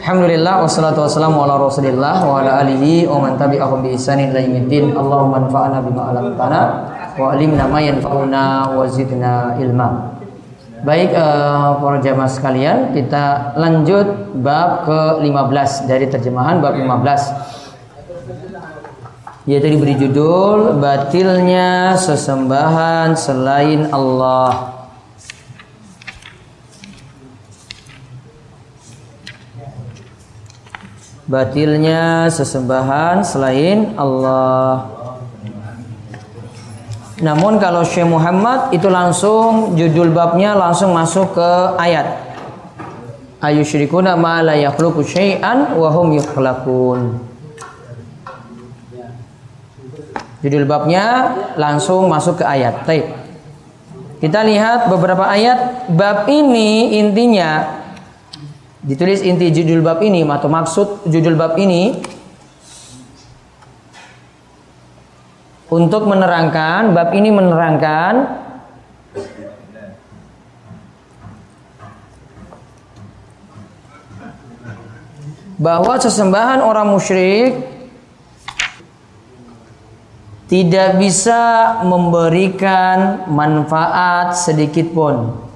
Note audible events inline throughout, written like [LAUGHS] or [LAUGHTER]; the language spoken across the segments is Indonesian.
Alhamdulillah wassalatu wassalamu ala Rasulillah wa ala alihi wa man tabi'ahum bi ihsanin ila yaumiddin. Allahumma anfa'na bima 'allamtana wa 'allimna ma yanfa'una wa zidna ilma. Baik uh, para jamaah sekalian, kita lanjut bab ke-15 dari terjemahan bab 15. Yaitu diberi judul batilnya sesembahan selain Allah. Batilnya sesembahan selain Allah. Namun kalau Syekh Muhammad itu langsung judul babnya langsung masuk ke ayat. Ayusyrikuna ma la yakhluqu syai'an wa hum yukhlaqun. Judul babnya langsung masuk ke ayat. Baik. Kita lihat beberapa ayat bab ini intinya ditulis inti judul bab ini atau maksud judul bab ini untuk menerangkan bab ini menerangkan bahwa sesembahan orang musyrik tidak bisa memberikan manfaat sedikit pun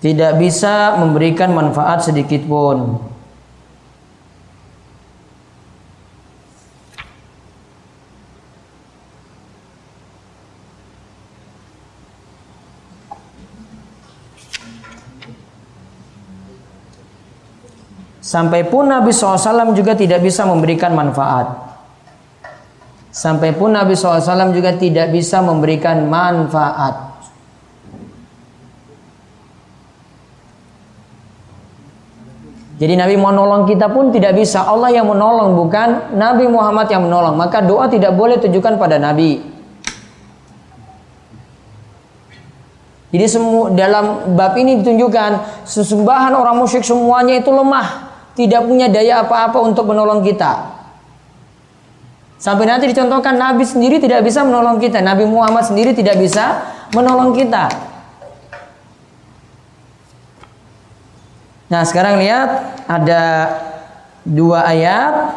tidak bisa memberikan manfaat sedikit pun. Sampai pun Nabi SAW juga tidak bisa memberikan manfaat. Sampai pun Nabi SAW juga tidak bisa memberikan manfaat. Jadi Nabi mau nolong kita pun tidak bisa. Allah yang menolong bukan Nabi Muhammad yang menolong. Maka doa tidak boleh tujukan pada Nabi. Jadi semua dalam bab ini ditunjukkan sesembahan orang musyrik semuanya itu lemah, tidak punya daya apa-apa untuk menolong kita. Sampai nanti dicontohkan Nabi sendiri tidak bisa menolong kita, Nabi Muhammad sendiri tidak bisa menolong kita. Nah, sekarang lihat ada dua ayat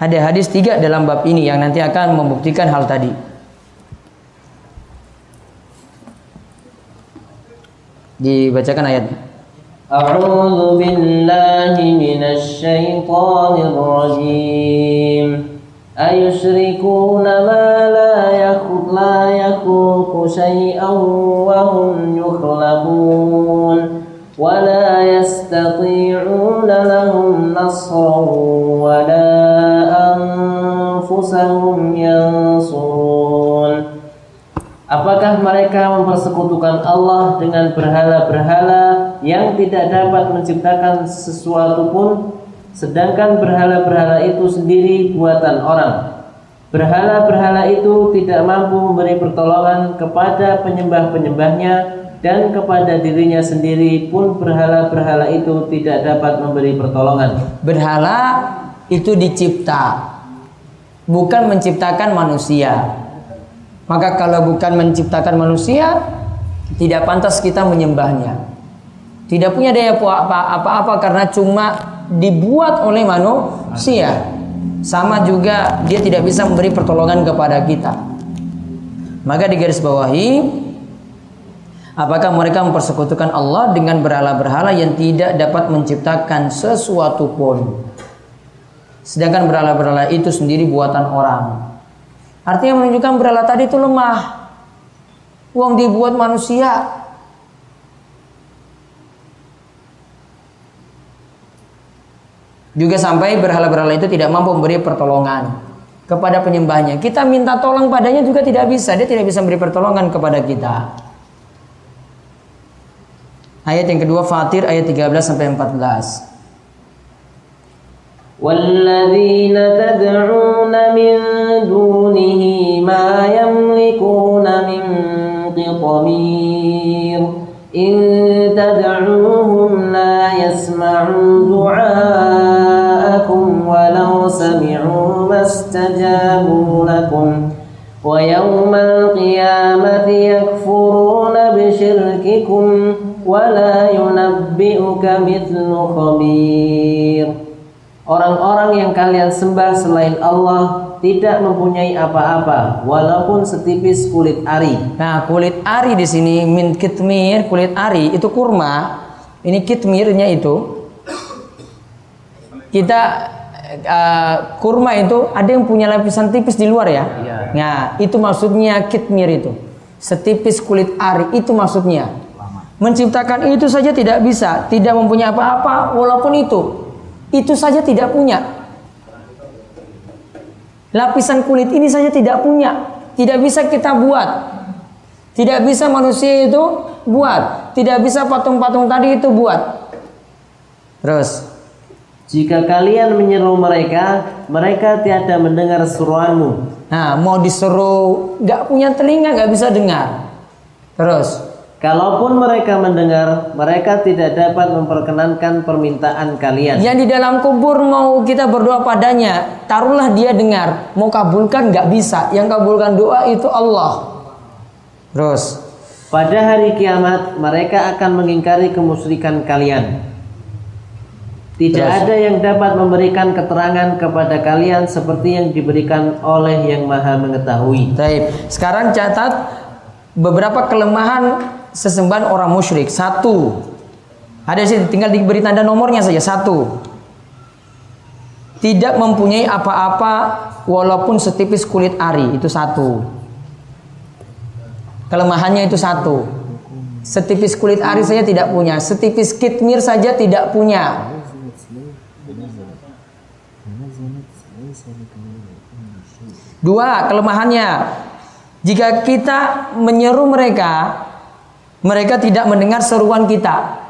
ada hadis tiga dalam bab ini yang nanti akan membuktikan hal tadi. Dibacakan ayat. A'udzu billahi minasy syaithanir rajim. Ayusyrikuna ma la yakhluqu la yakhluqu syai'an wa hum yukhlabun. ولا يستطيعون لهم نصرا ولا أنفسهم ينصرون Apakah mereka mempersekutukan Allah dengan berhala-berhala yang tidak dapat menciptakan sesuatu pun sedangkan berhala-berhala itu sendiri buatan orang Berhala-berhala itu tidak mampu memberi pertolongan kepada penyembah-penyembahnya dan kepada dirinya sendiri pun berhala-berhala itu tidak dapat memberi pertolongan. Berhala itu dicipta, bukan menciptakan manusia. Maka kalau bukan menciptakan manusia, tidak pantas kita menyembahnya. Tidak punya daya apa-apa karena cuma dibuat oleh manusia. Sama juga dia tidak bisa memberi pertolongan kepada kita. Maka di garis bawahi Apakah mereka mempersekutukan Allah dengan berhala-berhala yang tidak dapat menciptakan sesuatu pun? Sedangkan berhala-berhala itu sendiri buatan orang. Artinya menunjukkan berhala tadi itu lemah. Uang dibuat manusia. Juga sampai berhala-berhala itu tidak mampu memberi pertolongan kepada penyembahnya. Kita minta tolong padanya juga tidak bisa. Dia tidak bisa memberi pertolongan kepada kita. Ayat yang kedua Fatir ayat 13 sampai 14. والذين تدعون من دونه ما يملكون من قطمير إن تدعوهم لا يسمعوا دعاءكم ولو سمعوا ما استجابوا لكم ويوم القيامة يكفرون بشرككم wala Orang-orang yang kalian sembah selain Allah tidak mempunyai apa-apa walaupun setipis kulit ari. Nah, kulit ari di sini min kitmir, kulit ari itu kurma. Ini kitmirnya itu kita uh, kurma itu ada yang punya lapisan tipis di luar ya. ya. Nah, itu maksudnya kitmir itu. Setipis kulit ari itu maksudnya. Menciptakan itu saja tidak bisa, tidak mempunyai apa-apa walaupun itu. Itu saja tidak punya. Lapisan kulit ini saja tidak punya, tidak bisa kita buat. Tidak bisa manusia itu buat, tidak bisa patung-patung tadi itu buat. Terus Jika kalian menyeru mereka, mereka tiada mendengar seruanmu. Nah, mau disuruh nggak punya telinga nggak bisa dengar. Terus, Kalaupun mereka mendengar, mereka tidak dapat memperkenankan permintaan kalian. yang di dalam kubur mau kita berdoa padanya, taruhlah dia dengar. Mau kabulkan nggak bisa. Yang kabulkan doa itu Allah. Terus, Pada hari kiamat, mereka akan mengingkari kemusyrikan kalian. Tidak Terus. ada yang dapat memberikan keterangan kepada kalian seperti yang diberikan oleh Yang Maha Mengetahui. Taib. Sekarang catat beberapa kelemahan sesembahan orang musyrik. Satu, ada sini tinggal diberi tanda nomornya saja. Satu, tidak mempunyai apa-apa walaupun setipis kulit ari itu satu. Kelemahannya itu satu. Setipis kulit ari saja tidak punya, setipis kitmir saja tidak punya. Dua, kelemahannya. Jika kita menyeru mereka, mereka tidak mendengar seruan kita.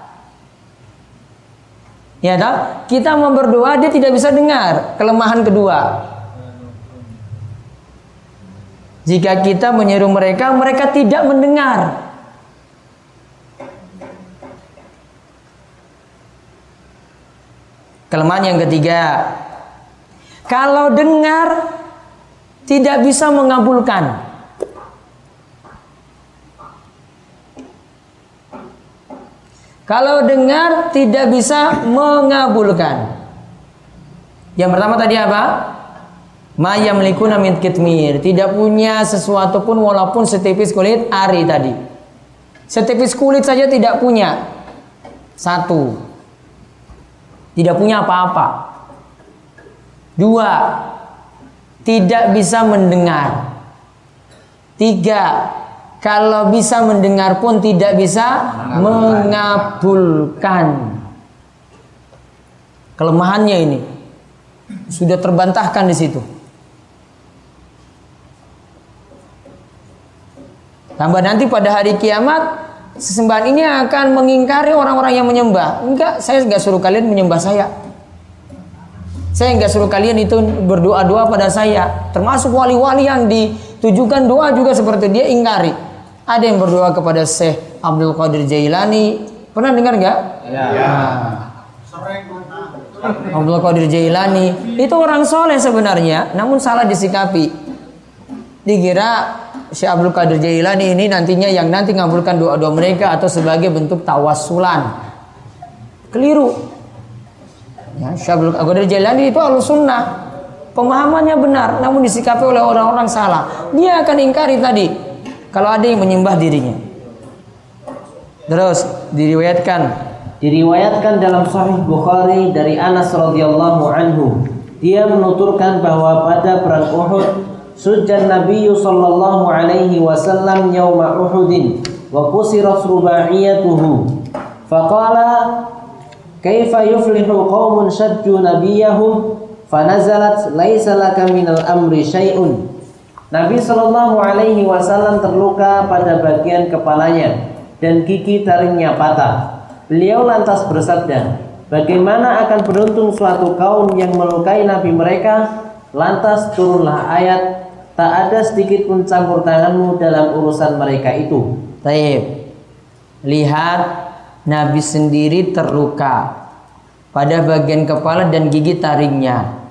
Ya, tak? Kita mau dia tidak bisa dengar. Kelemahan kedua. Jika kita menyeru mereka, mereka tidak mendengar. Kelemahan yang ketiga, kalau dengar tidak bisa mengabulkan. Kalau dengar tidak bisa mengabulkan. Yang pertama tadi apa? Ma yamlikuna min kitmir, tidak punya sesuatu pun walaupun setipis kulit ari tadi. Setipis kulit saja tidak punya. Satu. Tidak punya apa-apa. Dua. Tidak bisa mendengar. Tiga. Kalau bisa mendengar pun tidak bisa mengabulkan. Kelemahannya ini sudah terbantahkan di situ. Tambah nanti pada hari kiamat sesembahan ini akan mengingkari orang-orang yang menyembah. Enggak, saya enggak suruh kalian menyembah saya. Saya enggak suruh kalian itu berdoa-doa pada saya. Termasuk wali-wali yang ditujukan doa juga seperti dia ingkari. Ada yang berdoa kepada Syekh Abdul Qadir Jailani. Pernah dengar enggak? Nah. Abdul Qadir Jailani itu orang soleh sebenarnya, namun salah disikapi. Dikira Syekh Abdul Qadir Jailani ini nantinya yang nanti ngabulkan doa-doa mereka atau sebagai bentuk tawasulan. Keliru. Ya, Syekh Abdul Qadir Jailani itu alus sunnah. Pemahamannya benar, namun disikapi oleh orang-orang salah. Dia akan ingkari tadi kalau ada yang menyembah dirinya. Terus diriwayatkan Diriwayatkan dalam Sahih Bukhari dari Anas radhiyallahu anhu, dia menuturkan bahwa pada perang Uhud, sujud Nabi sallallahu alaihi wasallam yauma Uhudin wa kusirat rubaiyatuhu. Faqala kaifa yuflihu qaumun shajju nabiyahum fanazalat laisa laka minal amri syai'un. Nabi Shallallahu Alaihi Wasallam terluka pada bagian kepalanya dan gigi taringnya patah. Beliau lantas bersabda, Bagaimana akan beruntung suatu kaum yang melukai Nabi mereka? Lantas turunlah ayat, tak ada sedikit pun campur tanganmu dalam urusan mereka itu. Taib. Lihat Nabi sendiri terluka pada bagian kepala dan gigi taringnya.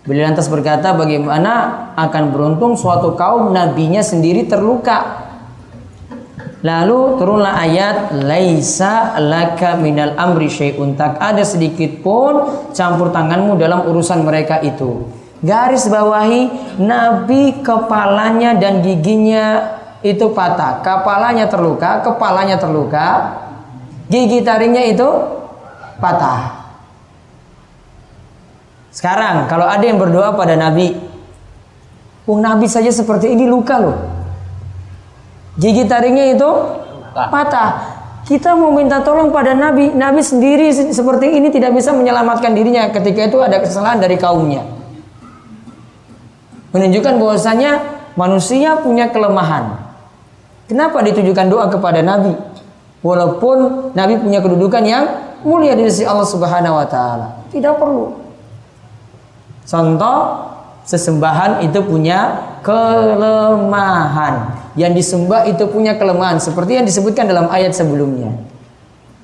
Beliau lantas berkata bagaimana akan beruntung suatu kaum nabinya sendiri terluka. Lalu turunlah ayat laisa laka minal amri syai'un tak ada sedikit pun campur tanganmu dalam urusan mereka itu. Garis bawahi nabi kepalanya dan giginya itu patah, kepalanya terluka, kepalanya terluka, gigi taringnya itu patah. Sekarang kalau ada yang berdoa pada Nabi, oh Nabi saja seperti ini luka loh. Gigi taringnya itu patah. Kita mau minta tolong pada Nabi, Nabi sendiri seperti ini tidak bisa menyelamatkan dirinya ketika itu ada kesalahan dari kaumnya. Menunjukkan bahwasanya manusia punya kelemahan. Kenapa ditujukan doa kepada Nabi? Walaupun Nabi punya kedudukan yang mulia di sisi Allah Subhanahu wa taala. Tidak perlu. Contoh sesembahan itu punya kelemahan. Yang disembah itu punya kelemahan seperti yang disebutkan dalam ayat sebelumnya.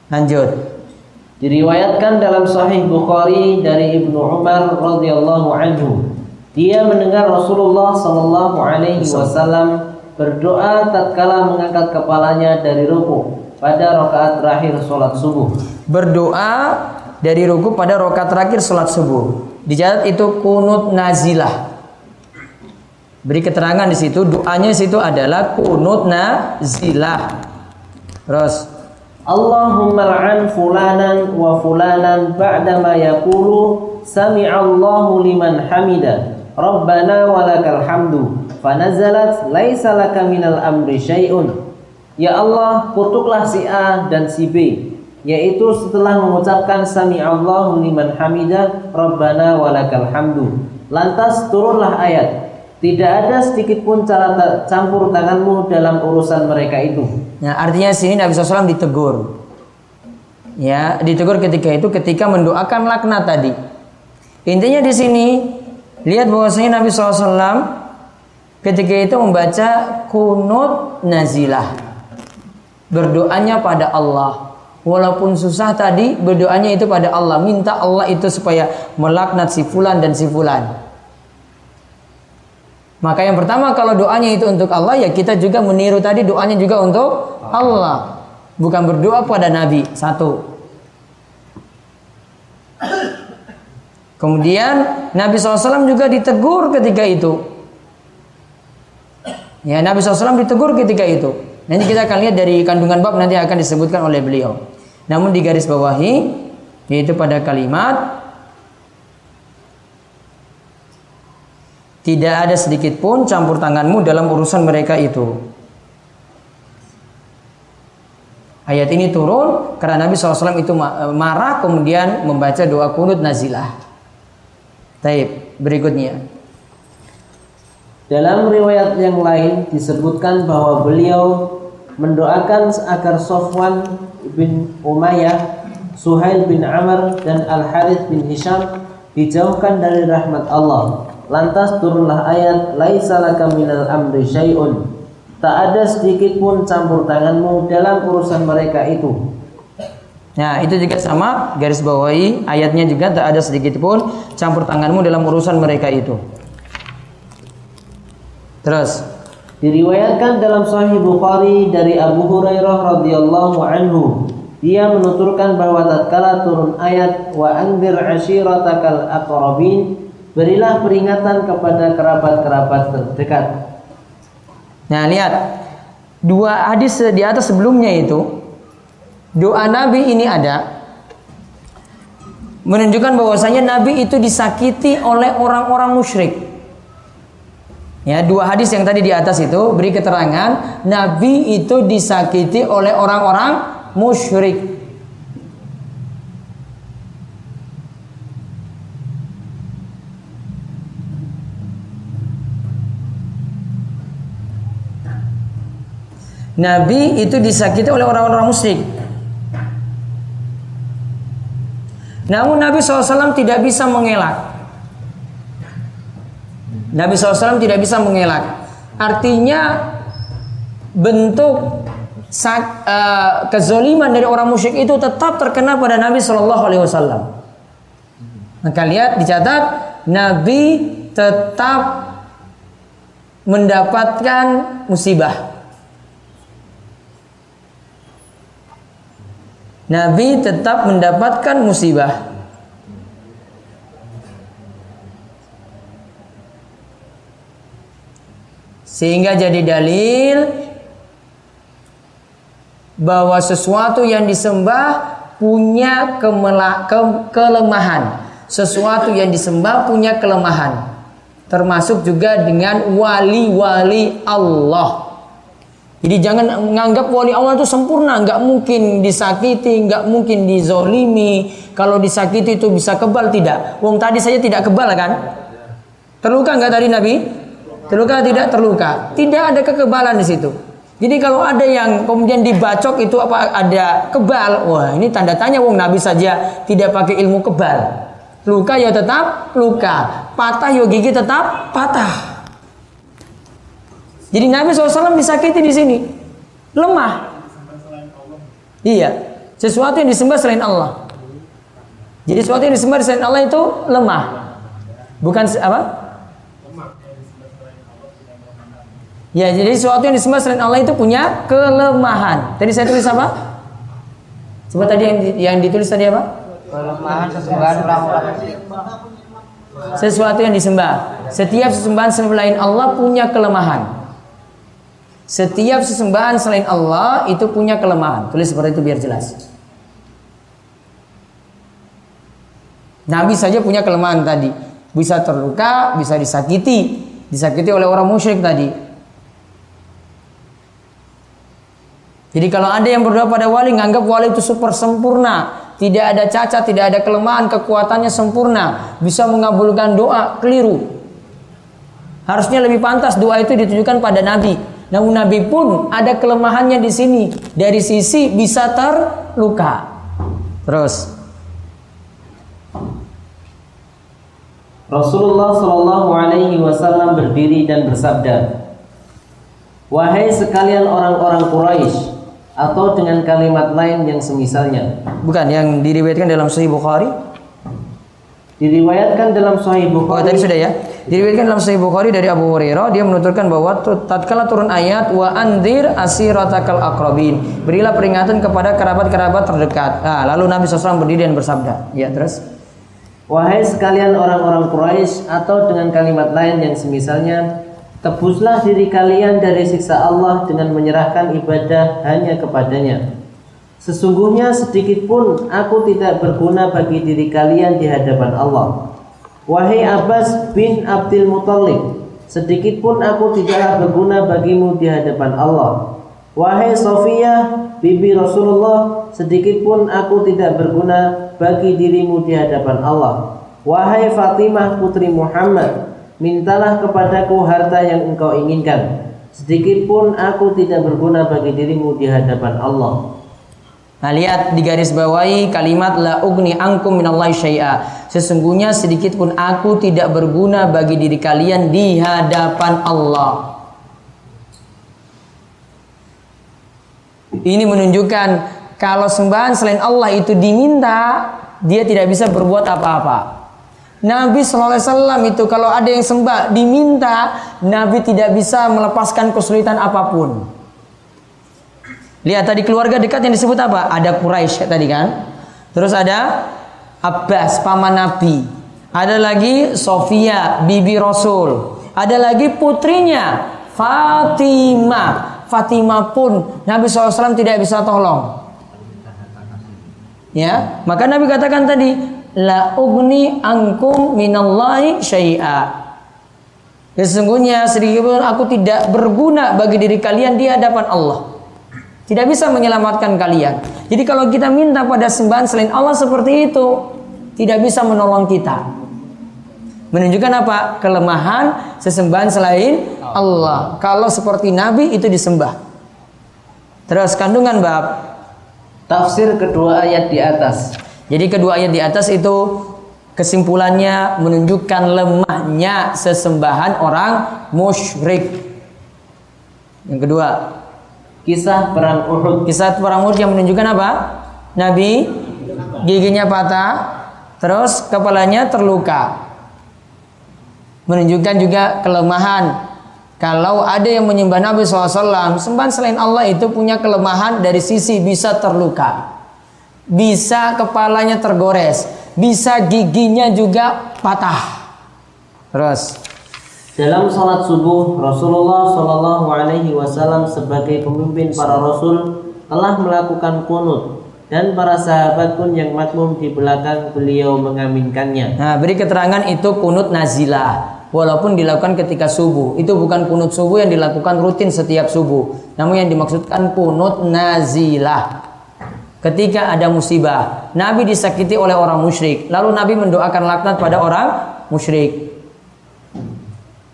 Lanjut. Diriwayatkan dalam Sahih Bukhari dari Ibnu Umar radhiyallahu anhu. Dia mendengar Rasulullah sallallahu alaihi wasallam berdoa tatkala mengangkat kepalanya dari ruku pada rakaat terakhir sholat subuh. Berdoa dari ruku pada rakaat terakhir sholat subuh. Dicatat itu kunut nazilah. Beri keterangan di situ doanya di situ adalah kunut nazilah. Terus Allahumma la'an fulanan wa fulanan ba'dama yaqulu sami'allahu liman hamida Rabbana walakal hamdu fanazalat laisa laka minal amri syai'un Ya Allah kutuklah si A dan si B yaitu setelah mengucapkan sami Allahu liman hamida Rabbana walakal hamdu. Lantas turunlah ayat tidak ada sedikit pun cara campur tanganmu dalam urusan mereka itu. Nah, artinya sini Nabi SAW ditegur. Ya, ditegur ketika itu ketika mendoakan laknat tadi. Intinya di sini lihat bahwasanya Nabi SAW ketika itu membaca kunut nazilah. Berdoanya pada Allah Walaupun susah tadi berdoanya itu pada Allah, minta Allah itu supaya melaknat si fulan dan si fulan. Maka yang pertama kalau doanya itu untuk Allah ya kita juga meniru tadi doanya juga untuk Allah. Bukan berdoa pada Nabi. Satu. Kemudian Nabi SAW juga ditegur ketika itu. Ya Nabi SAW ditegur ketika itu. Nanti kita akan lihat dari kandungan bab nanti akan disebutkan oleh beliau. Namun di garis bawahi yaitu pada kalimat tidak ada sedikit pun campur tanganmu dalam urusan mereka itu. Ayat ini turun karena Nabi SAW itu marah kemudian membaca doa kunut nazilah. Taib berikutnya. Dalam riwayat yang lain disebutkan bahwa beliau mendoakan agar Sofwan bin Umayyah, Suhail bin Amr dan Al Harith bin Hisham dijauhkan dari rahmat Allah. Lantas turunlah ayat laisa laka minal amri syai'un. Tak ada sedikit pun campur tanganmu dalam urusan mereka itu. Nah, itu juga sama garis bawahi ayatnya juga tak ada sedikit pun campur tanganmu dalam urusan mereka itu. Terus Diriwayatkan dalam Sahih Bukhari dari Abu Hurairah radhiyallahu anhu, dia menuturkan bahwa tatkala turun ayat wa anzir ashiratakal aqrabin, berilah peringatan kepada kerabat-kerabat terdekat. Nah, lihat dua hadis di atas sebelumnya itu doa Nabi ini ada menunjukkan bahwasanya Nabi itu disakiti oleh orang-orang musyrik. Ya, dua hadis yang tadi di atas itu beri keterangan Nabi itu disakiti oleh orang-orang musyrik. Nabi itu disakiti oleh orang-orang musyrik. Namun Nabi SAW tidak bisa mengelak. Nabi SAW tidak bisa mengelak. Artinya bentuk sak, uh, kezoliman dari orang musyrik itu tetap terkena pada Nabi Shallallahu Alaihi Wasallam. Maka lihat dicatat Nabi tetap mendapatkan musibah. Nabi tetap mendapatkan musibah. Sehingga jadi dalil bahwa sesuatu yang disembah punya ke, kelemahan. Sesuatu yang disembah punya kelemahan. Termasuk juga dengan wali-wali Allah. Jadi jangan menganggap wali Allah itu sempurna, nggak mungkin disakiti, nggak mungkin dizolimi. Kalau disakiti itu bisa kebal tidak? Wong tadi saya tidak kebal kan? Terluka nggak tadi Nabi? Terluka tidak terluka? Tidak ada kekebalan di situ. Jadi kalau ada yang kemudian dibacok itu apa ada kebal, wah ini tanda tanya wong Nabi saja tidak pakai ilmu kebal. Luka ya tetap luka, patah ya gigi tetap patah. Jadi Nabi SAW disakiti di sini. Lemah. Iya. Sesuatu yang disembah selain Allah. Jadi sesuatu yang disembah selain Allah itu lemah. Bukan apa? Ya, jadi sesuatu yang disembah selain Allah itu punya kelemahan. Tadi saya tulis apa? Coba tadi yang, yang ditulis tadi apa? Kelemahan sesembahan orang-orang Sesuatu yang disembah. Setiap sesembahan selain Allah punya kelemahan. Setiap sesembahan selain Allah itu punya kelemahan. Tulis seperti itu biar jelas. Nabi saja punya kelemahan tadi. Bisa terluka, bisa disakiti. Disakiti oleh orang musyrik tadi. Jadi kalau ada yang berdoa pada wali, nganggap wali itu super sempurna. Tidak ada cacat, tidak ada kelemahan, kekuatannya sempurna. Bisa mengabulkan doa, keliru. Harusnya lebih pantas doa itu ditujukan pada Nabi. Namun Nabi pun ada kelemahannya di sini. Dari sisi bisa terluka. Terus. Rasulullah Shallallahu Alaihi Wasallam berdiri dan bersabda, Wahai sekalian orang-orang Quraisy, atau dengan kalimat lain yang semisalnya. Bukan yang diriwayatkan dalam Sahih Bukhari. Diriwayatkan dalam Sahih Bukhari. Oh, tadi sudah ya. Diriwayatkan dalam Sahih Bukhari dari Abu Hurairah dia menuturkan bahwa tatkala turun ayat wa andir asiratakal akrabin. Berilah peringatan kepada kerabat-kerabat terdekat. Nah, lalu Nabi SAW berdiri dan bersabda. Ya, terus Wahai sekalian orang-orang Quraisy atau dengan kalimat lain yang semisalnya Tebuslah diri kalian dari siksa Allah dengan menyerahkan ibadah hanya kepadanya. Sesungguhnya sedikit pun aku tidak berguna bagi diri kalian di hadapan Allah. Wahai Abbas bin Abdul Muthalib, sedikit pun aku tidaklah berguna bagimu di hadapan Allah. Wahai Sofia, bibi Rasulullah, sedikit pun aku tidak berguna bagi dirimu di hadapan Allah. Wahai Fatimah putri Muhammad, mintalah kepadaku harta yang engkau inginkan. Sedikit pun aku tidak berguna bagi dirimu di hadapan Allah. Nah, lihat di garis bawahi kalimat la ugni angkum minallahi syai'a. Sesungguhnya sedikit pun aku tidak berguna bagi diri kalian di hadapan Allah. Ini menunjukkan kalau sembahan selain Allah itu diminta, dia tidak bisa berbuat apa-apa. Nabi Wasallam itu kalau ada yang sembah diminta, Nabi tidak bisa melepaskan kesulitan apa pun. Lihat tadi keluarga dekat yang disebut apa? Ada Quraisy tadi kan. Terus ada Abbas paman Nabi. Ada lagi Sofia bibi Rasul. Ada lagi putrinya Fatimah. Fatimah pun Nabi SAW tidak bisa tolong. Ya, maka Nabi katakan tadi la ugni angkum minallahi syai'a. Sesungguhnya sedikit pun aku tidak berguna bagi diri kalian di hadapan Allah. Tidak bisa menyelamatkan kalian. Jadi kalau kita minta pada sembahan selain Allah seperti itu, tidak bisa menolong kita. Menunjukkan apa? Kelemahan sesembahan selain Allah. Kalau seperti Nabi itu disembah. Terus kandungan bab tafsir kedua ayat di atas. Jadi kedua ayat di atas itu kesimpulannya menunjukkan lemahnya sesembahan orang musyrik. Yang kedua, Kisah perang Uhud. Kisah perang Uhud yang menunjukkan apa? Nabi giginya patah, terus kepalanya terluka. menunjukkan juga kelemahan. Kalau ada yang menyembah Nabi SAW, sembahan selain Allah itu punya kelemahan dari sisi bisa terluka. Bisa kepalanya tergores. Bisa giginya juga patah. Terus. Dalam salat subuh, Rasulullah Shallallahu Alaihi Wasallam sebagai pemimpin para rasul telah melakukan kunut dan para sahabat pun yang makmum di belakang beliau mengaminkannya. Nah, beri keterangan itu kunut nazilah. Walaupun dilakukan ketika subuh, itu bukan kunut subuh yang dilakukan rutin setiap subuh. Namun yang dimaksudkan kunut nazilah. Ketika ada musibah, Nabi disakiti oleh orang musyrik, lalu Nabi mendoakan laknat pada orang musyrik.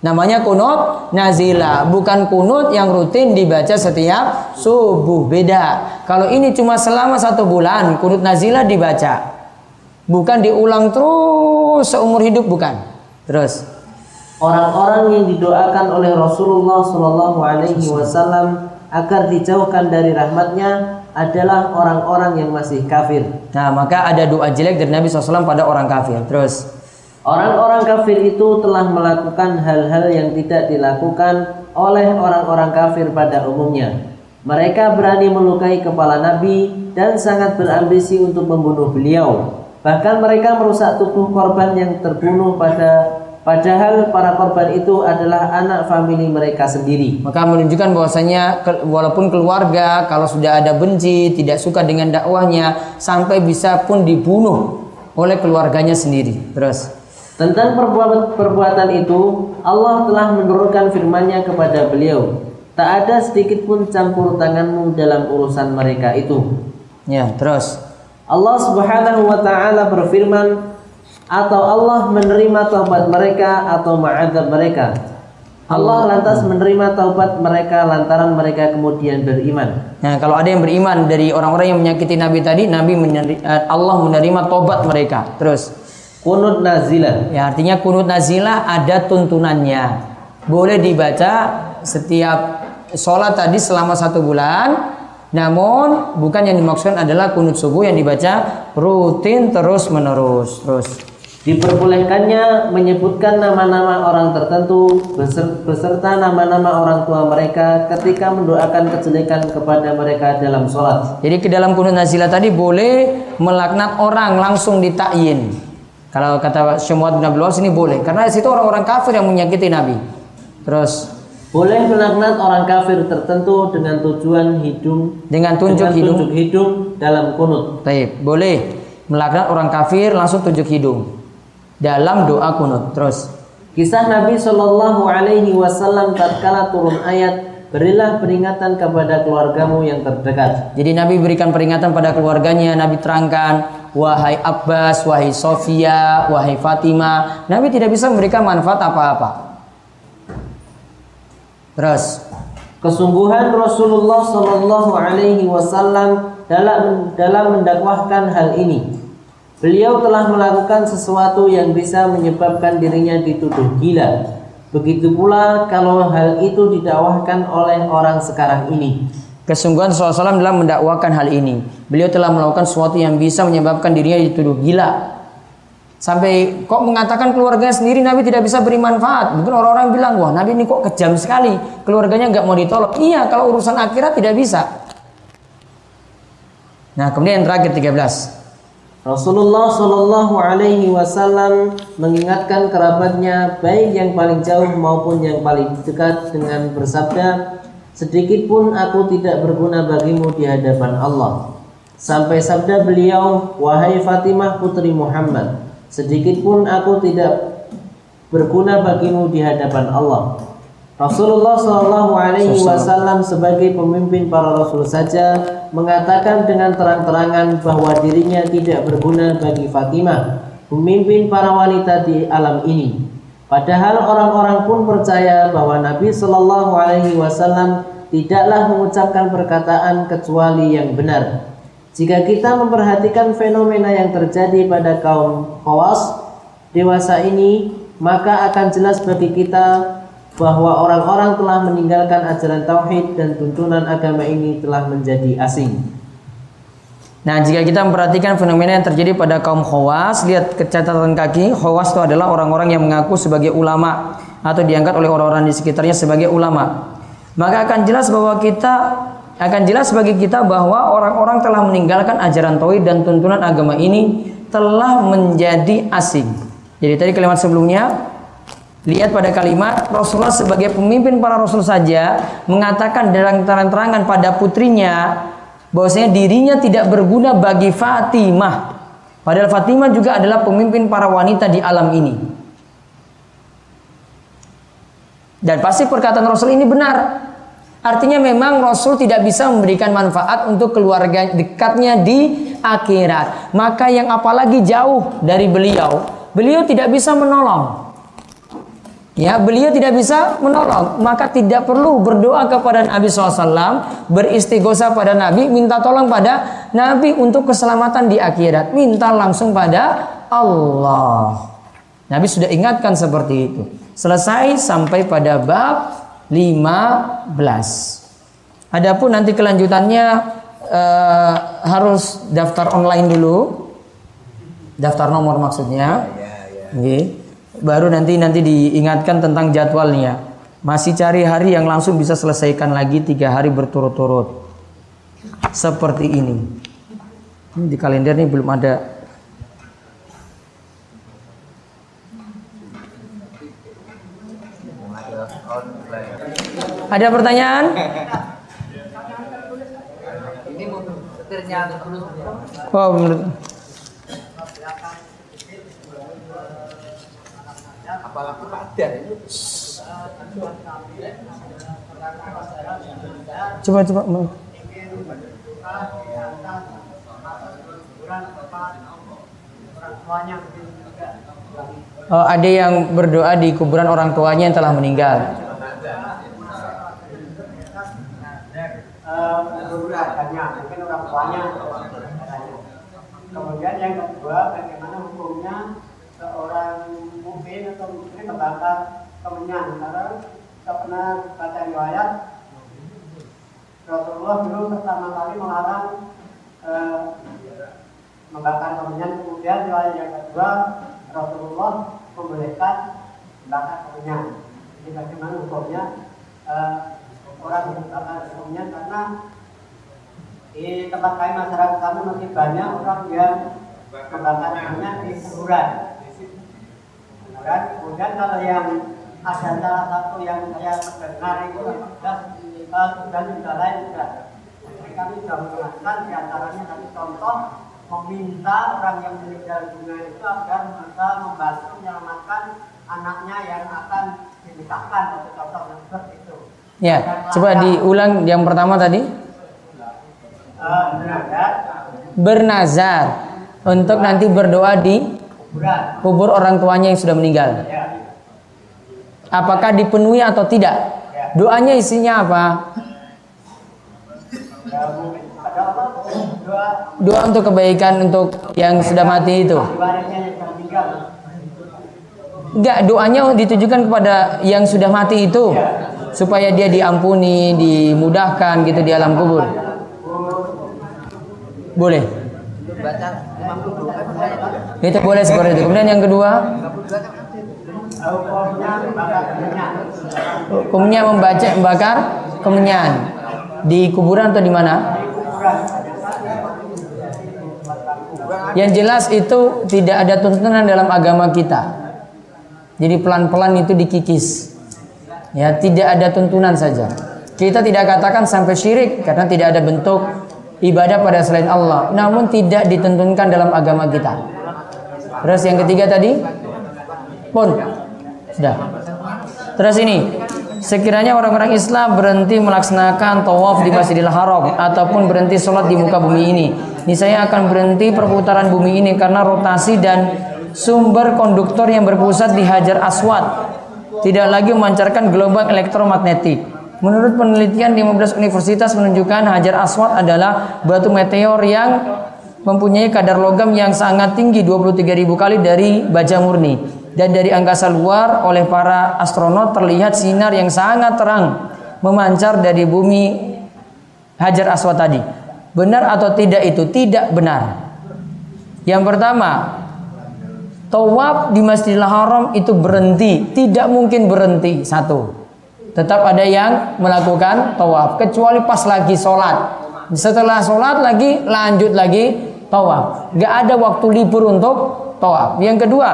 Namanya kunut nazila, bukan kunut yang rutin dibaca setiap subuh. Beda. Kalau ini cuma selama satu bulan, kunut nazila dibaca. Bukan diulang terus seumur hidup, bukan. Terus. Orang-orang yang didoakan oleh Rasulullah Shallallahu Alaihi Wasallam agar dijauhkan dari rahmatnya adalah orang-orang yang masih kafir. Nah, maka ada doa jelek dari Nabi SAW pada orang kafir. Terus. Orang-orang kafir itu telah melakukan hal-hal yang tidak dilakukan oleh orang-orang kafir pada umumnya. Mereka berani melukai kepala Nabi dan sangat berambisi untuk membunuh beliau. Bahkan mereka merusak tubuh korban yang terbunuh pada padahal para korban itu adalah anak famili mereka sendiri. Maka menunjukkan bahwasanya walaupun keluarga kalau sudah ada benci, tidak suka dengan dakwahnya sampai bisa pun dibunuh oleh keluarganya sendiri. Terus tentang perbuatan, perbuatan itu, Allah telah menurunkan firman-Nya kepada beliau. Tak ada sedikit pun campur tanganmu dalam urusan mereka itu. Ya, terus. Allah Subhanahu wa taala berfirman, atau Allah menerima taubat mereka atau ma'adzab mereka. Allah lantas menerima taubat mereka lantaran mereka kemudian beriman. Nah, kalau ada yang beriman dari orang-orang yang menyakiti Nabi tadi, Nabi menerima, Allah menerima taubat mereka. Terus Kunut nazilah. Ya, artinya kunut nazilah ada tuntunannya. Boleh dibaca setiap sholat tadi selama satu bulan. Namun bukan yang dimaksudkan adalah kunut subuh yang dibaca rutin terus menerus. Terus diperbolehkannya menyebutkan nama-nama orang tertentu beserta nama-nama orang tua mereka ketika mendoakan kejelekan kepada mereka dalam sholat. Jadi ke dalam kunut nazilah tadi boleh melaknat orang langsung ditakyin. Kalau kata Syumuat bin Abdul ini boleh karena situ orang-orang kafir yang menyakiti Nabi. Terus boleh melaknat orang kafir tertentu dengan tujuan hidung dengan tunjuk dengan hidung tunjuk hidung dalam kunut. Taib. Boleh melaknat orang kafir langsung tunjuk hidung dalam doa kunut. Terus kisah Nabi Shallallahu alaihi wasallam tatkala turun ayat Berilah peringatan kepada keluargamu yang terdekat. Jadi Nabi berikan peringatan pada keluarganya. Nabi terangkan wahai Abbas, wahai Sofia, wahai Fatimah. Nabi tidak bisa memberikan manfaat apa-apa. Terus, kesungguhan Rasulullah Shallallahu Alaihi Wasallam dalam dalam mendakwahkan hal ini. Beliau telah melakukan sesuatu yang bisa menyebabkan dirinya dituduh gila. Begitu pula kalau hal itu didakwahkan oleh orang sekarang ini. Kesungguhan SAW dalam mendakwakan hal ini. Beliau telah melakukan sesuatu yang bisa menyebabkan dirinya dituduh gila. Sampai kok mengatakan keluarganya sendiri Nabi tidak bisa beri manfaat. Mungkin orang-orang bilang, wah Nabi ini kok kejam sekali. Keluarganya nggak mau ditolong. Iya, kalau urusan akhirat tidak bisa. Nah, kemudian yang terakhir 13. Rasulullah Shallallahu Alaihi Wasallam mengingatkan kerabatnya baik yang paling jauh maupun yang paling dekat dengan bersabda sedikit pun aku tidak berguna bagimu di hadapan Allah. Sampai sabda beliau, wahai Fatimah putri Muhammad, sedikit pun aku tidak berguna bagimu di hadapan Allah. Rasulullah Shallallahu Alaihi Wasallam sebagai pemimpin para rasul saja mengatakan dengan terang-terangan bahwa dirinya tidak berguna bagi Fatimah, pemimpin para wanita di alam ini. Padahal orang-orang pun percaya bahwa Nabi Shallallahu Alaihi Wasallam tidaklah mengucapkan perkataan kecuali yang benar. Jika kita memperhatikan fenomena yang terjadi pada kaum Khawas dewasa ini, maka akan jelas bagi kita bahwa orang-orang telah meninggalkan ajaran tauhid dan tuntunan agama ini telah menjadi asing. Nah, jika kita memperhatikan fenomena yang terjadi pada kaum khawas, lihat ke catatan kaki, khawas itu adalah orang-orang yang mengaku sebagai ulama atau diangkat oleh orang-orang di sekitarnya sebagai ulama. Maka akan jelas bahwa kita akan jelas bagi kita bahwa orang-orang telah meninggalkan ajaran tauhid dan tuntunan agama ini telah menjadi asing. Jadi tadi kalimat sebelumnya Lihat pada kalimat Rasulullah sebagai pemimpin para rasul saja mengatakan dalam terang-terangan pada putrinya bahwasanya dirinya tidak berguna bagi Fatimah. Padahal Fatimah juga adalah pemimpin para wanita di alam ini. Dan pasti perkataan Rasul ini benar. Artinya memang Rasul tidak bisa memberikan manfaat untuk keluarga dekatnya di akhirat. Maka yang apalagi jauh dari beliau, beliau tidak bisa menolong. Ya, beliau tidak bisa menolong, maka tidak perlu berdoa kepada Nabi SAW, beristighosa pada Nabi, minta tolong pada Nabi untuk keselamatan di akhirat. Minta langsung pada Allah. Nabi sudah ingatkan seperti itu. Selesai sampai pada bab 15. Adapun nanti kelanjutannya eh, harus daftar online dulu. Daftar nomor maksudnya. Oke baru nanti nanti diingatkan tentang jadwalnya. Masih cari hari yang langsung bisa selesaikan lagi tiga hari berturut-turut. Seperti ini. Ini di kalender ini belum ada. Ada pertanyaan? Oh, menurut apalagi padan itu coba coba Oh, ada yang berdoa di kuburan orang tuanya yang telah meninggal. Kemudian yang kedua, bagaimana hukumnya seorang mungkin atau mungkin membakar kemenyan karena kita pernah baca riwayat Rasulullah dulu pertama kali melarang eh, membakar kemenyan kemudian riwayat yang kedua Rasulullah membolehkan membakar kemenyan jadi bagaimana hukumnya? Eh, orang membakar kemenyan karena di tempat kami masyarakat kami masih banyak orang yang membakar kemenyan di kuburan kan kemudian kalau yang ada salah satu yang saya dengar itu sudah uh, sudah juga lain sudah jadi kami sudah menjelaskan di antaranya satu contoh meminta orang yang meninggal dunia itu agar bisa membantu menyelamatkan anaknya yang akan dinikahkan atau contoh seperti itu. Ya, coba diulang yang pertama tadi. Uh, bernazar. Bernazar untuk nanti berdoa di kubur orang tuanya yang sudah meninggal. Apakah dipenuhi atau tidak? Doanya isinya apa? Doa untuk kebaikan untuk yang sudah mati itu. Enggak, doanya ditujukan kepada yang sudah mati itu supaya dia diampuni, dimudahkan gitu di alam kubur. Boleh. Itu boleh seperti itu. Kemudian yang kedua, hukumnya membaca membakar kemenyan di kuburan atau di mana? Yang jelas itu tidak ada tuntunan dalam agama kita. Jadi pelan-pelan itu dikikis. Ya, tidak ada tuntunan saja. Kita tidak katakan sampai syirik karena tidak ada bentuk ibadah pada selain Allah, namun tidak ditentukan dalam agama kita. Terus yang ketiga tadi pun sudah. Terus ini sekiranya orang-orang Islam berhenti melaksanakan tawaf di Masjidil Haram ataupun berhenti sholat di muka bumi ini, ini saya akan berhenti perputaran bumi ini karena rotasi dan sumber konduktor yang berpusat di Hajar Aswad tidak lagi memancarkan gelombang elektromagnetik. Menurut penelitian 15 universitas menunjukkan Hajar Aswad adalah batu meteor yang mempunyai kadar logam yang sangat tinggi 23.000 kali dari baja murni dan dari angkasa luar oleh para astronot terlihat sinar yang sangat terang memancar dari bumi Hajar Aswad tadi. Benar atau tidak itu tidak benar. Yang pertama, tawaf di Masjidil Haram itu berhenti, tidak mungkin berhenti satu. Tetap ada yang melakukan tawaf kecuali pas lagi sholat. Setelah sholat lagi lanjut lagi tawaf. Gak ada waktu libur untuk tawaf. Yang kedua,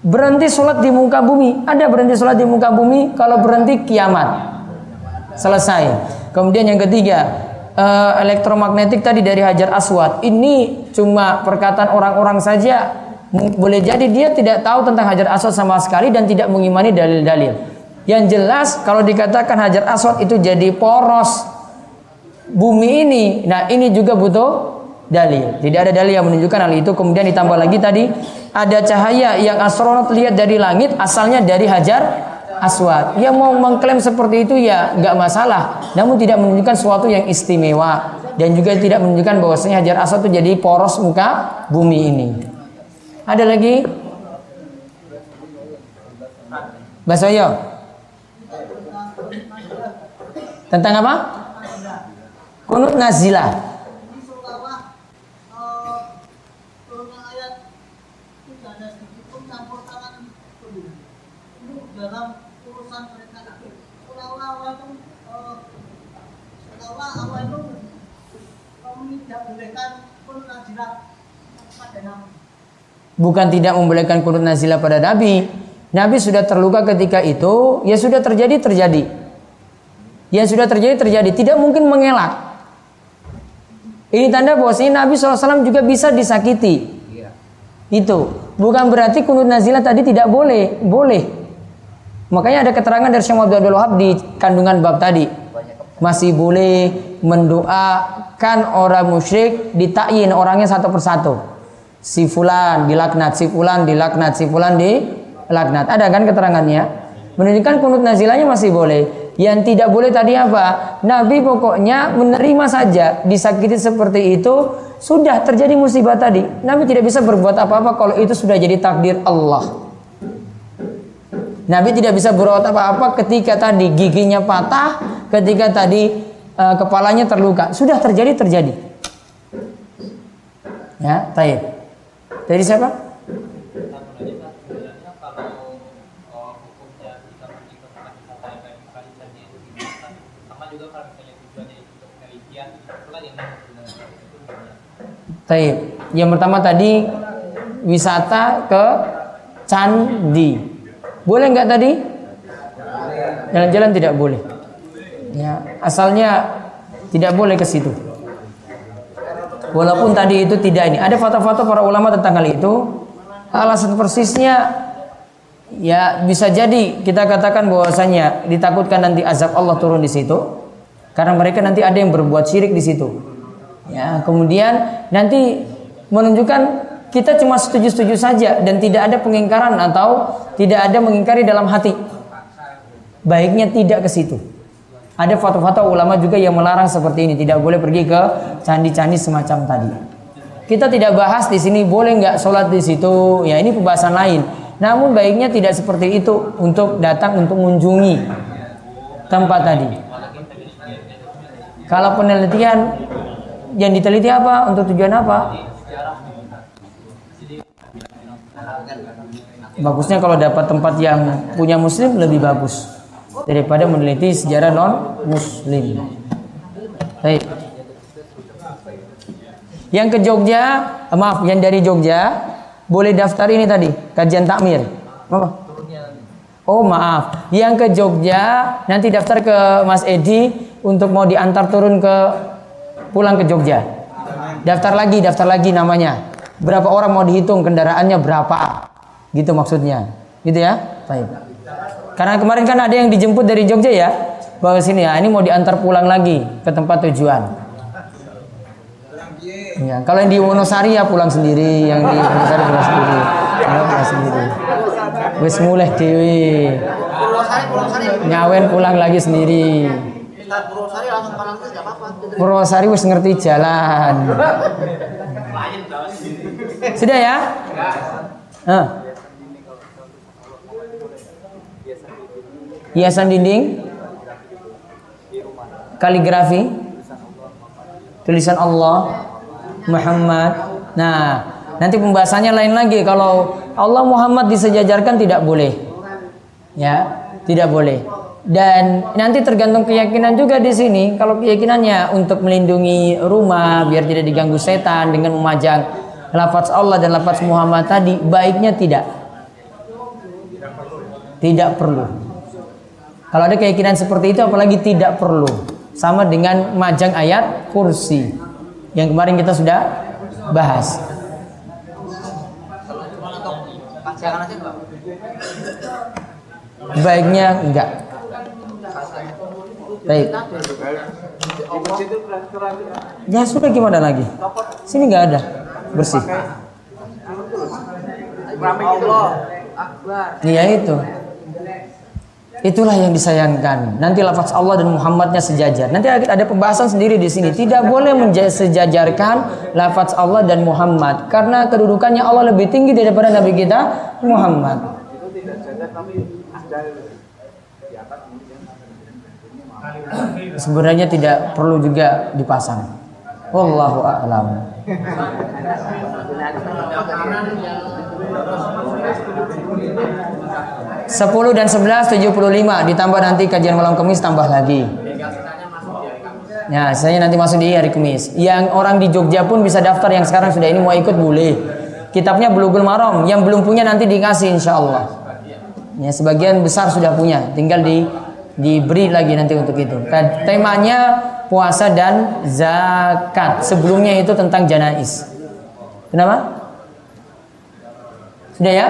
berhenti sholat di muka bumi. Ada berhenti sholat di muka bumi kalau berhenti kiamat. Selesai. Kemudian yang ketiga, eh, elektromagnetik tadi dari Hajar Aswad. Ini cuma perkataan orang-orang saja. Boleh jadi dia tidak tahu tentang Hajar Aswad sama sekali dan tidak mengimani dalil-dalil. Yang jelas kalau dikatakan Hajar Aswad itu jadi poros bumi ini. Nah, ini juga butuh dalil. Tidak ada dalil yang menunjukkan hal itu. Kemudian ditambah lagi tadi ada cahaya yang astronot lihat dari langit asalnya dari Hajar Aswad. Yang mau mengklaim seperti itu ya nggak masalah. Namun tidak menunjukkan sesuatu yang istimewa dan juga tidak menunjukkan bahwasanya Hajar Aswad itu jadi poros muka bumi ini. Ada lagi? Basoyo. Tentang apa? Kunut nazilah. Bukan tidak membolehkan kunut nazilah pada Nabi. Nabi sudah terluka ketika itu, ya sudah terjadi terjadi. Ya sudah terjadi terjadi, tidak mungkin mengelak. Ini tanda bahwasanya Nabi SAW juga bisa disakiti. Itu bukan berarti kunut nazilah tadi tidak boleh, boleh. Makanya ada keterangan dari Syekh Abdul Wahab di kandungan bab tadi. Masih boleh mendoakan orang musyrik ditakyin orangnya satu persatu. Si fulan dilaknat, si fulan dilaknat, si fulan dilaknat. Ada kan keterangannya? Menunjukkan kunut nazilahnya masih boleh. Yang tidak boleh tadi apa? Nabi pokoknya menerima saja disakiti seperti itu sudah terjadi musibah tadi. Nabi tidak bisa berbuat apa-apa kalau itu sudah jadi takdir Allah. Nabi tidak bisa berbuat apa-apa ketika tadi giginya patah, ketika tadi eh, kepalanya terluka. Sudah terjadi terjadi. Ya, taib. Dari siapa? Taib. Yang pertama tadi wisata ke candi. Boleh nggak tadi? Jalan-jalan tidak boleh. Ya, asalnya tidak boleh ke situ. Walaupun tadi itu tidak ini. Ada foto-foto para ulama tentang hal itu. Alasan persisnya ya bisa jadi kita katakan bahwasanya ditakutkan nanti azab Allah turun di situ. Karena mereka nanti ada yang berbuat syirik di situ. Ya, kemudian nanti menunjukkan kita cuma setuju-setuju saja dan tidak ada pengingkaran atau tidak ada mengingkari dalam hati. Baiknya tidak ke situ. Ada foto-foto ulama juga yang melarang seperti ini, tidak boleh pergi ke candi-candi semacam tadi. Kita tidak bahas di sini boleh nggak sholat di situ, ya ini pembahasan lain. Namun baiknya tidak seperti itu untuk datang untuk mengunjungi tempat tadi. Kalau penelitian yang diteliti apa? Untuk tujuan apa? Bagusnya kalau dapat tempat yang punya muslim lebih bagus daripada meneliti sejarah non muslim. Baik. Yang ke Jogja, eh, maaf, yang dari Jogja boleh daftar ini tadi, kajian takmir. Apa? Oh maaf, yang ke Jogja nanti daftar ke Mas Edi untuk mau diantar turun ke pulang ke Jogja. Daftar lagi, daftar lagi namanya. Berapa orang mau dihitung kendaraannya berapa? Gitu maksudnya. Gitu ya? Baik. Karena kemarin kan ada yang dijemput dari Jogja ya. Bawa sini ya, ini mau diantar pulang lagi ke tempat tujuan. Ya, kalau yang di Wonosari ya pulang sendiri, yang di Wonosari pulang sendiri. Ya, pulang sendiri. Wis mulai dewi. Nyawen pulang lagi sendiri. Purwosari wis ngerti jalan. Sudah ya? Hah. Hiasan dinding, kaligrafi, tulisan Allah Muhammad. Nah, nanti pembahasannya lain lagi kalau Allah Muhammad disejajarkan tidak boleh. Ya, tidak boleh. Dan nanti tergantung keyakinan juga di sini. Kalau keyakinannya untuk melindungi rumah biar tidak diganggu setan dengan memajang lafaz Allah dan lafaz Muhammad tadi, baiknya tidak. Tidak perlu. Kalau ada keyakinan seperti itu apalagi tidak perlu. Sama dengan majang ayat kursi yang kemarin kita sudah bahas. Baiknya enggak. Baik. Ya sudah gimana lagi? Sini nggak ada. Bersih. Akbar. Iya itu. Itulah yang disayangkan. Nanti lafaz Allah dan Muhammadnya sejajar. Nanti ada pembahasan sendiri di sini. Tidak boleh mensejajarkan lafaz Allah dan Muhammad karena kedudukannya Allah lebih tinggi daripada Nabi kita Muhammad. Sebenarnya tidak perlu juga dipasang. Wallahu a'lam. Sepuluh dan sebelas tujuh puluh lima ditambah nanti kajian malam kemis tambah lagi. Ya, saya nanti masuk di hari Kamis. Yang orang di Jogja pun bisa daftar yang sekarang sudah ini mau ikut boleh. Kitabnya Bulughul Maram, yang belum punya nanti dikasih insya Allah. Ya, sebagian besar sudah punya, tinggal di diberi lagi nanti untuk itu. Kan Temanya puasa dan zakat. Sebelumnya itu tentang janais. Kenapa? Sudah ya?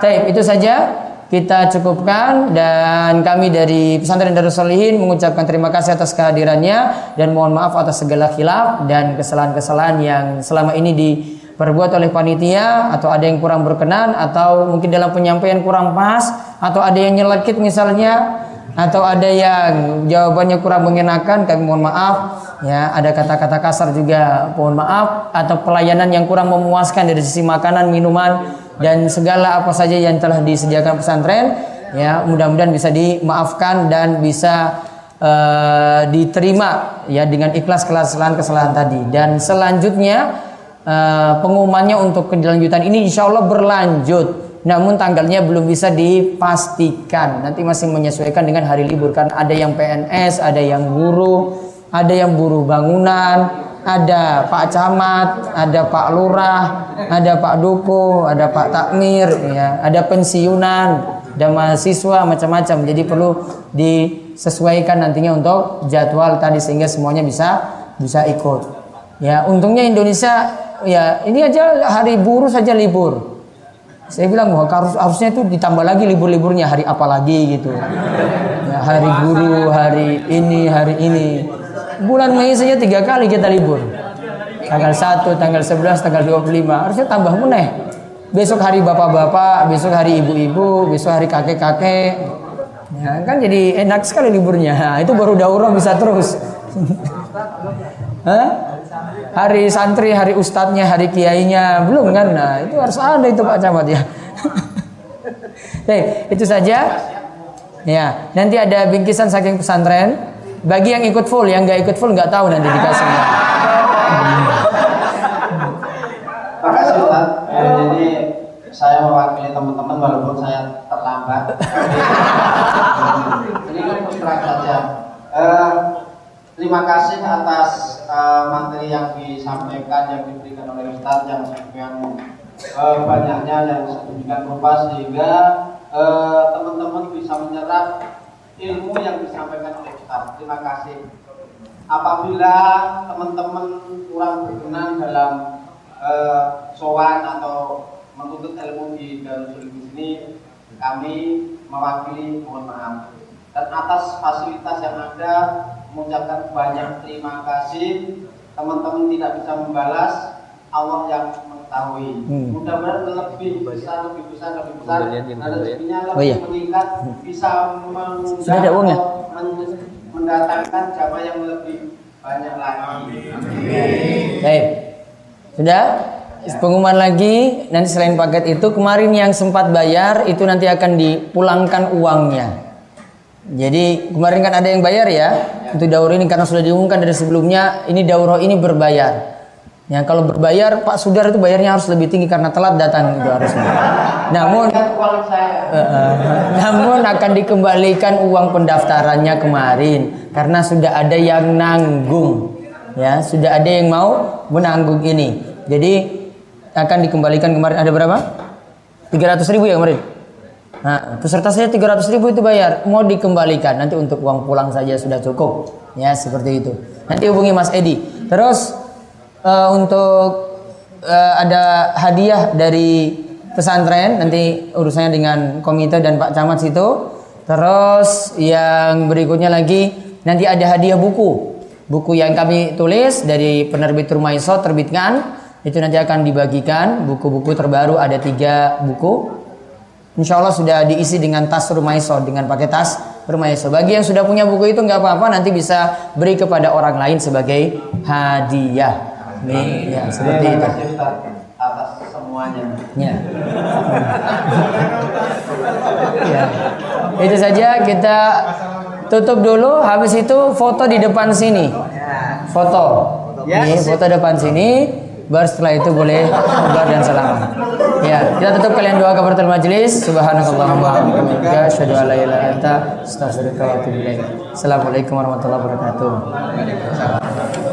Baik, itu saja kita cukupkan dan kami dari Pesantren Darus Solihin mengucapkan terima kasih atas kehadirannya dan mohon maaf atas segala khilaf dan kesalahan-kesalahan yang selama ini diperbuat oleh panitia atau ada yang kurang berkenan atau mungkin dalam penyampaian kurang pas atau ada yang nyelekit misalnya atau ada yang jawabannya kurang mengenakan kami mohon maaf. Ya ada kata-kata kasar juga mohon maaf. Atau pelayanan yang kurang memuaskan dari sisi makanan minuman dan segala apa saja yang telah disediakan pesantren. Ya mudah-mudahan bisa dimaafkan dan bisa uh, diterima ya dengan ikhlas kesalahan-kesalahan tadi. Dan selanjutnya uh, pengumumannya untuk kelanjutan ini insya Allah berlanjut namun tanggalnya belum bisa dipastikan nanti masih menyesuaikan dengan hari libur kan ada yang PNS ada yang guru ada yang buruh bangunan ada Pak Camat, ada Pak Lurah, ada Pak Duku, ada Pak Takmir, ya, ada pensiunan, ada mahasiswa macam-macam. Jadi perlu disesuaikan nantinya untuk jadwal tadi sehingga semuanya bisa bisa ikut. Ya, untungnya Indonesia ya ini aja hari buruh saja libur. Saya bilang wah harus harusnya itu ditambah lagi libur-liburnya hari apa lagi gitu. Ya, hari guru, hari ini, hari ini bulan Mei saja tiga kali kita libur. Tanggal 1, tanggal 11, tanggal 25. Harusnya tambah meneh. Besok hari bapak-bapak, besok hari ibu-ibu, besok hari kakek-kakek. Ya, kan jadi enak sekali liburnya. Nah, itu baru daurah bisa terus. [LAUGHS] Hah? Hari santri, hari ustadznya, hari kiainya belum kan? Nah, itu harus ada itu Pak Camat ya. [LAUGHS] Baik, itu saja. Ya, nanti ada bingkisan saking pesantren. Bagi yang ikut full, yang nggak ikut full nggak tahu nanti dikasih. [LAUGHS] Makasih Ustaz. Eh, jadi saya mewakili teman-teman walaupun saya terlambat. [LAUGHS] Ini kan saja. Eh, terima kasih atas eh, materi yang disampaikan, yang diberikan oleh Ustaz yang sekian eh, banyaknya yang sedemikian rupa sehingga eh, teman-teman bisa menyerap ilmu yang disampaikan oleh Ustaz. Terima kasih. Apabila teman-teman kurang berkenan dalam uh, sowan atau menuntut ilmu di Darul di sini, kami mewakili mohon maaf. Dan atas fasilitas yang ada, mengucapkan banyak terima kasih. Teman-teman tidak bisa membalas, Allah yang mengetahui. Hmm. Mudah-mudahan lebih besar, lebih besar, lebih besar, dan rezekinya lebih oh, iya. meningkat, bisa Sudah ada uangnya? mendatangkan jamaah yang lebih banyak lagi. Baik. Sudah? Pengumuman lagi nanti selain paket itu kemarin yang sempat bayar itu nanti akan dipulangkan uangnya. Jadi kemarin kan ada yang bayar ya? Untuk daurah ini karena sudah diumumkan dari sebelumnya ini daurah ini berbayar. Ya kalau berbayar Pak Sudar itu bayarnya harus lebih tinggi karena telat datang itu harusnya. Namun eh, namun akan dikembalikan uang pendaftarannya kemarin karena sudah ada yang nanggung. Ya sudah ada yang mau menanggung ini. Jadi akan dikembalikan kemarin. Ada berapa? 300 ribu ya kemarin nah peserta saya 300 ribu itu bayar mau dikembalikan nanti untuk uang pulang saja sudah cukup ya seperti itu nanti hubungi Mas Edi terus eh, untuk eh, ada hadiah dari pesantren nanti urusannya dengan komite dan Pak Camat situ. Terus yang berikutnya lagi nanti ada hadiah buku. Buku yang kami tulis dari penerbit Rumaiso terbitkan itu nanti akan dibagikan buku-buku terbaru ada tiga buku. Insya Allah sudah diisi dengan tas Rumaiso dengan pakai tas Rumaiso. Bagi yang sudah punya buku itu nggak apa-apa nanti bisa beri kepada orang lain sebagai hadiah. Nih, ya seperti itu. atas semuanya Ya. ya. Itu saja kita tutup dulu. Habis itu foto di depan sini. Foto. Ini foto depan sini. Baru setelah itu boleh kabar dan salam. Ya, kita tutup kalian doa kafaratul majelis. Subhanakallahumma wa bihamdika asyhadu an la ilaha illa anta astaghfiruka wa atubu ilaik. Assalamualaikum warahmatullahi wabarakatuh.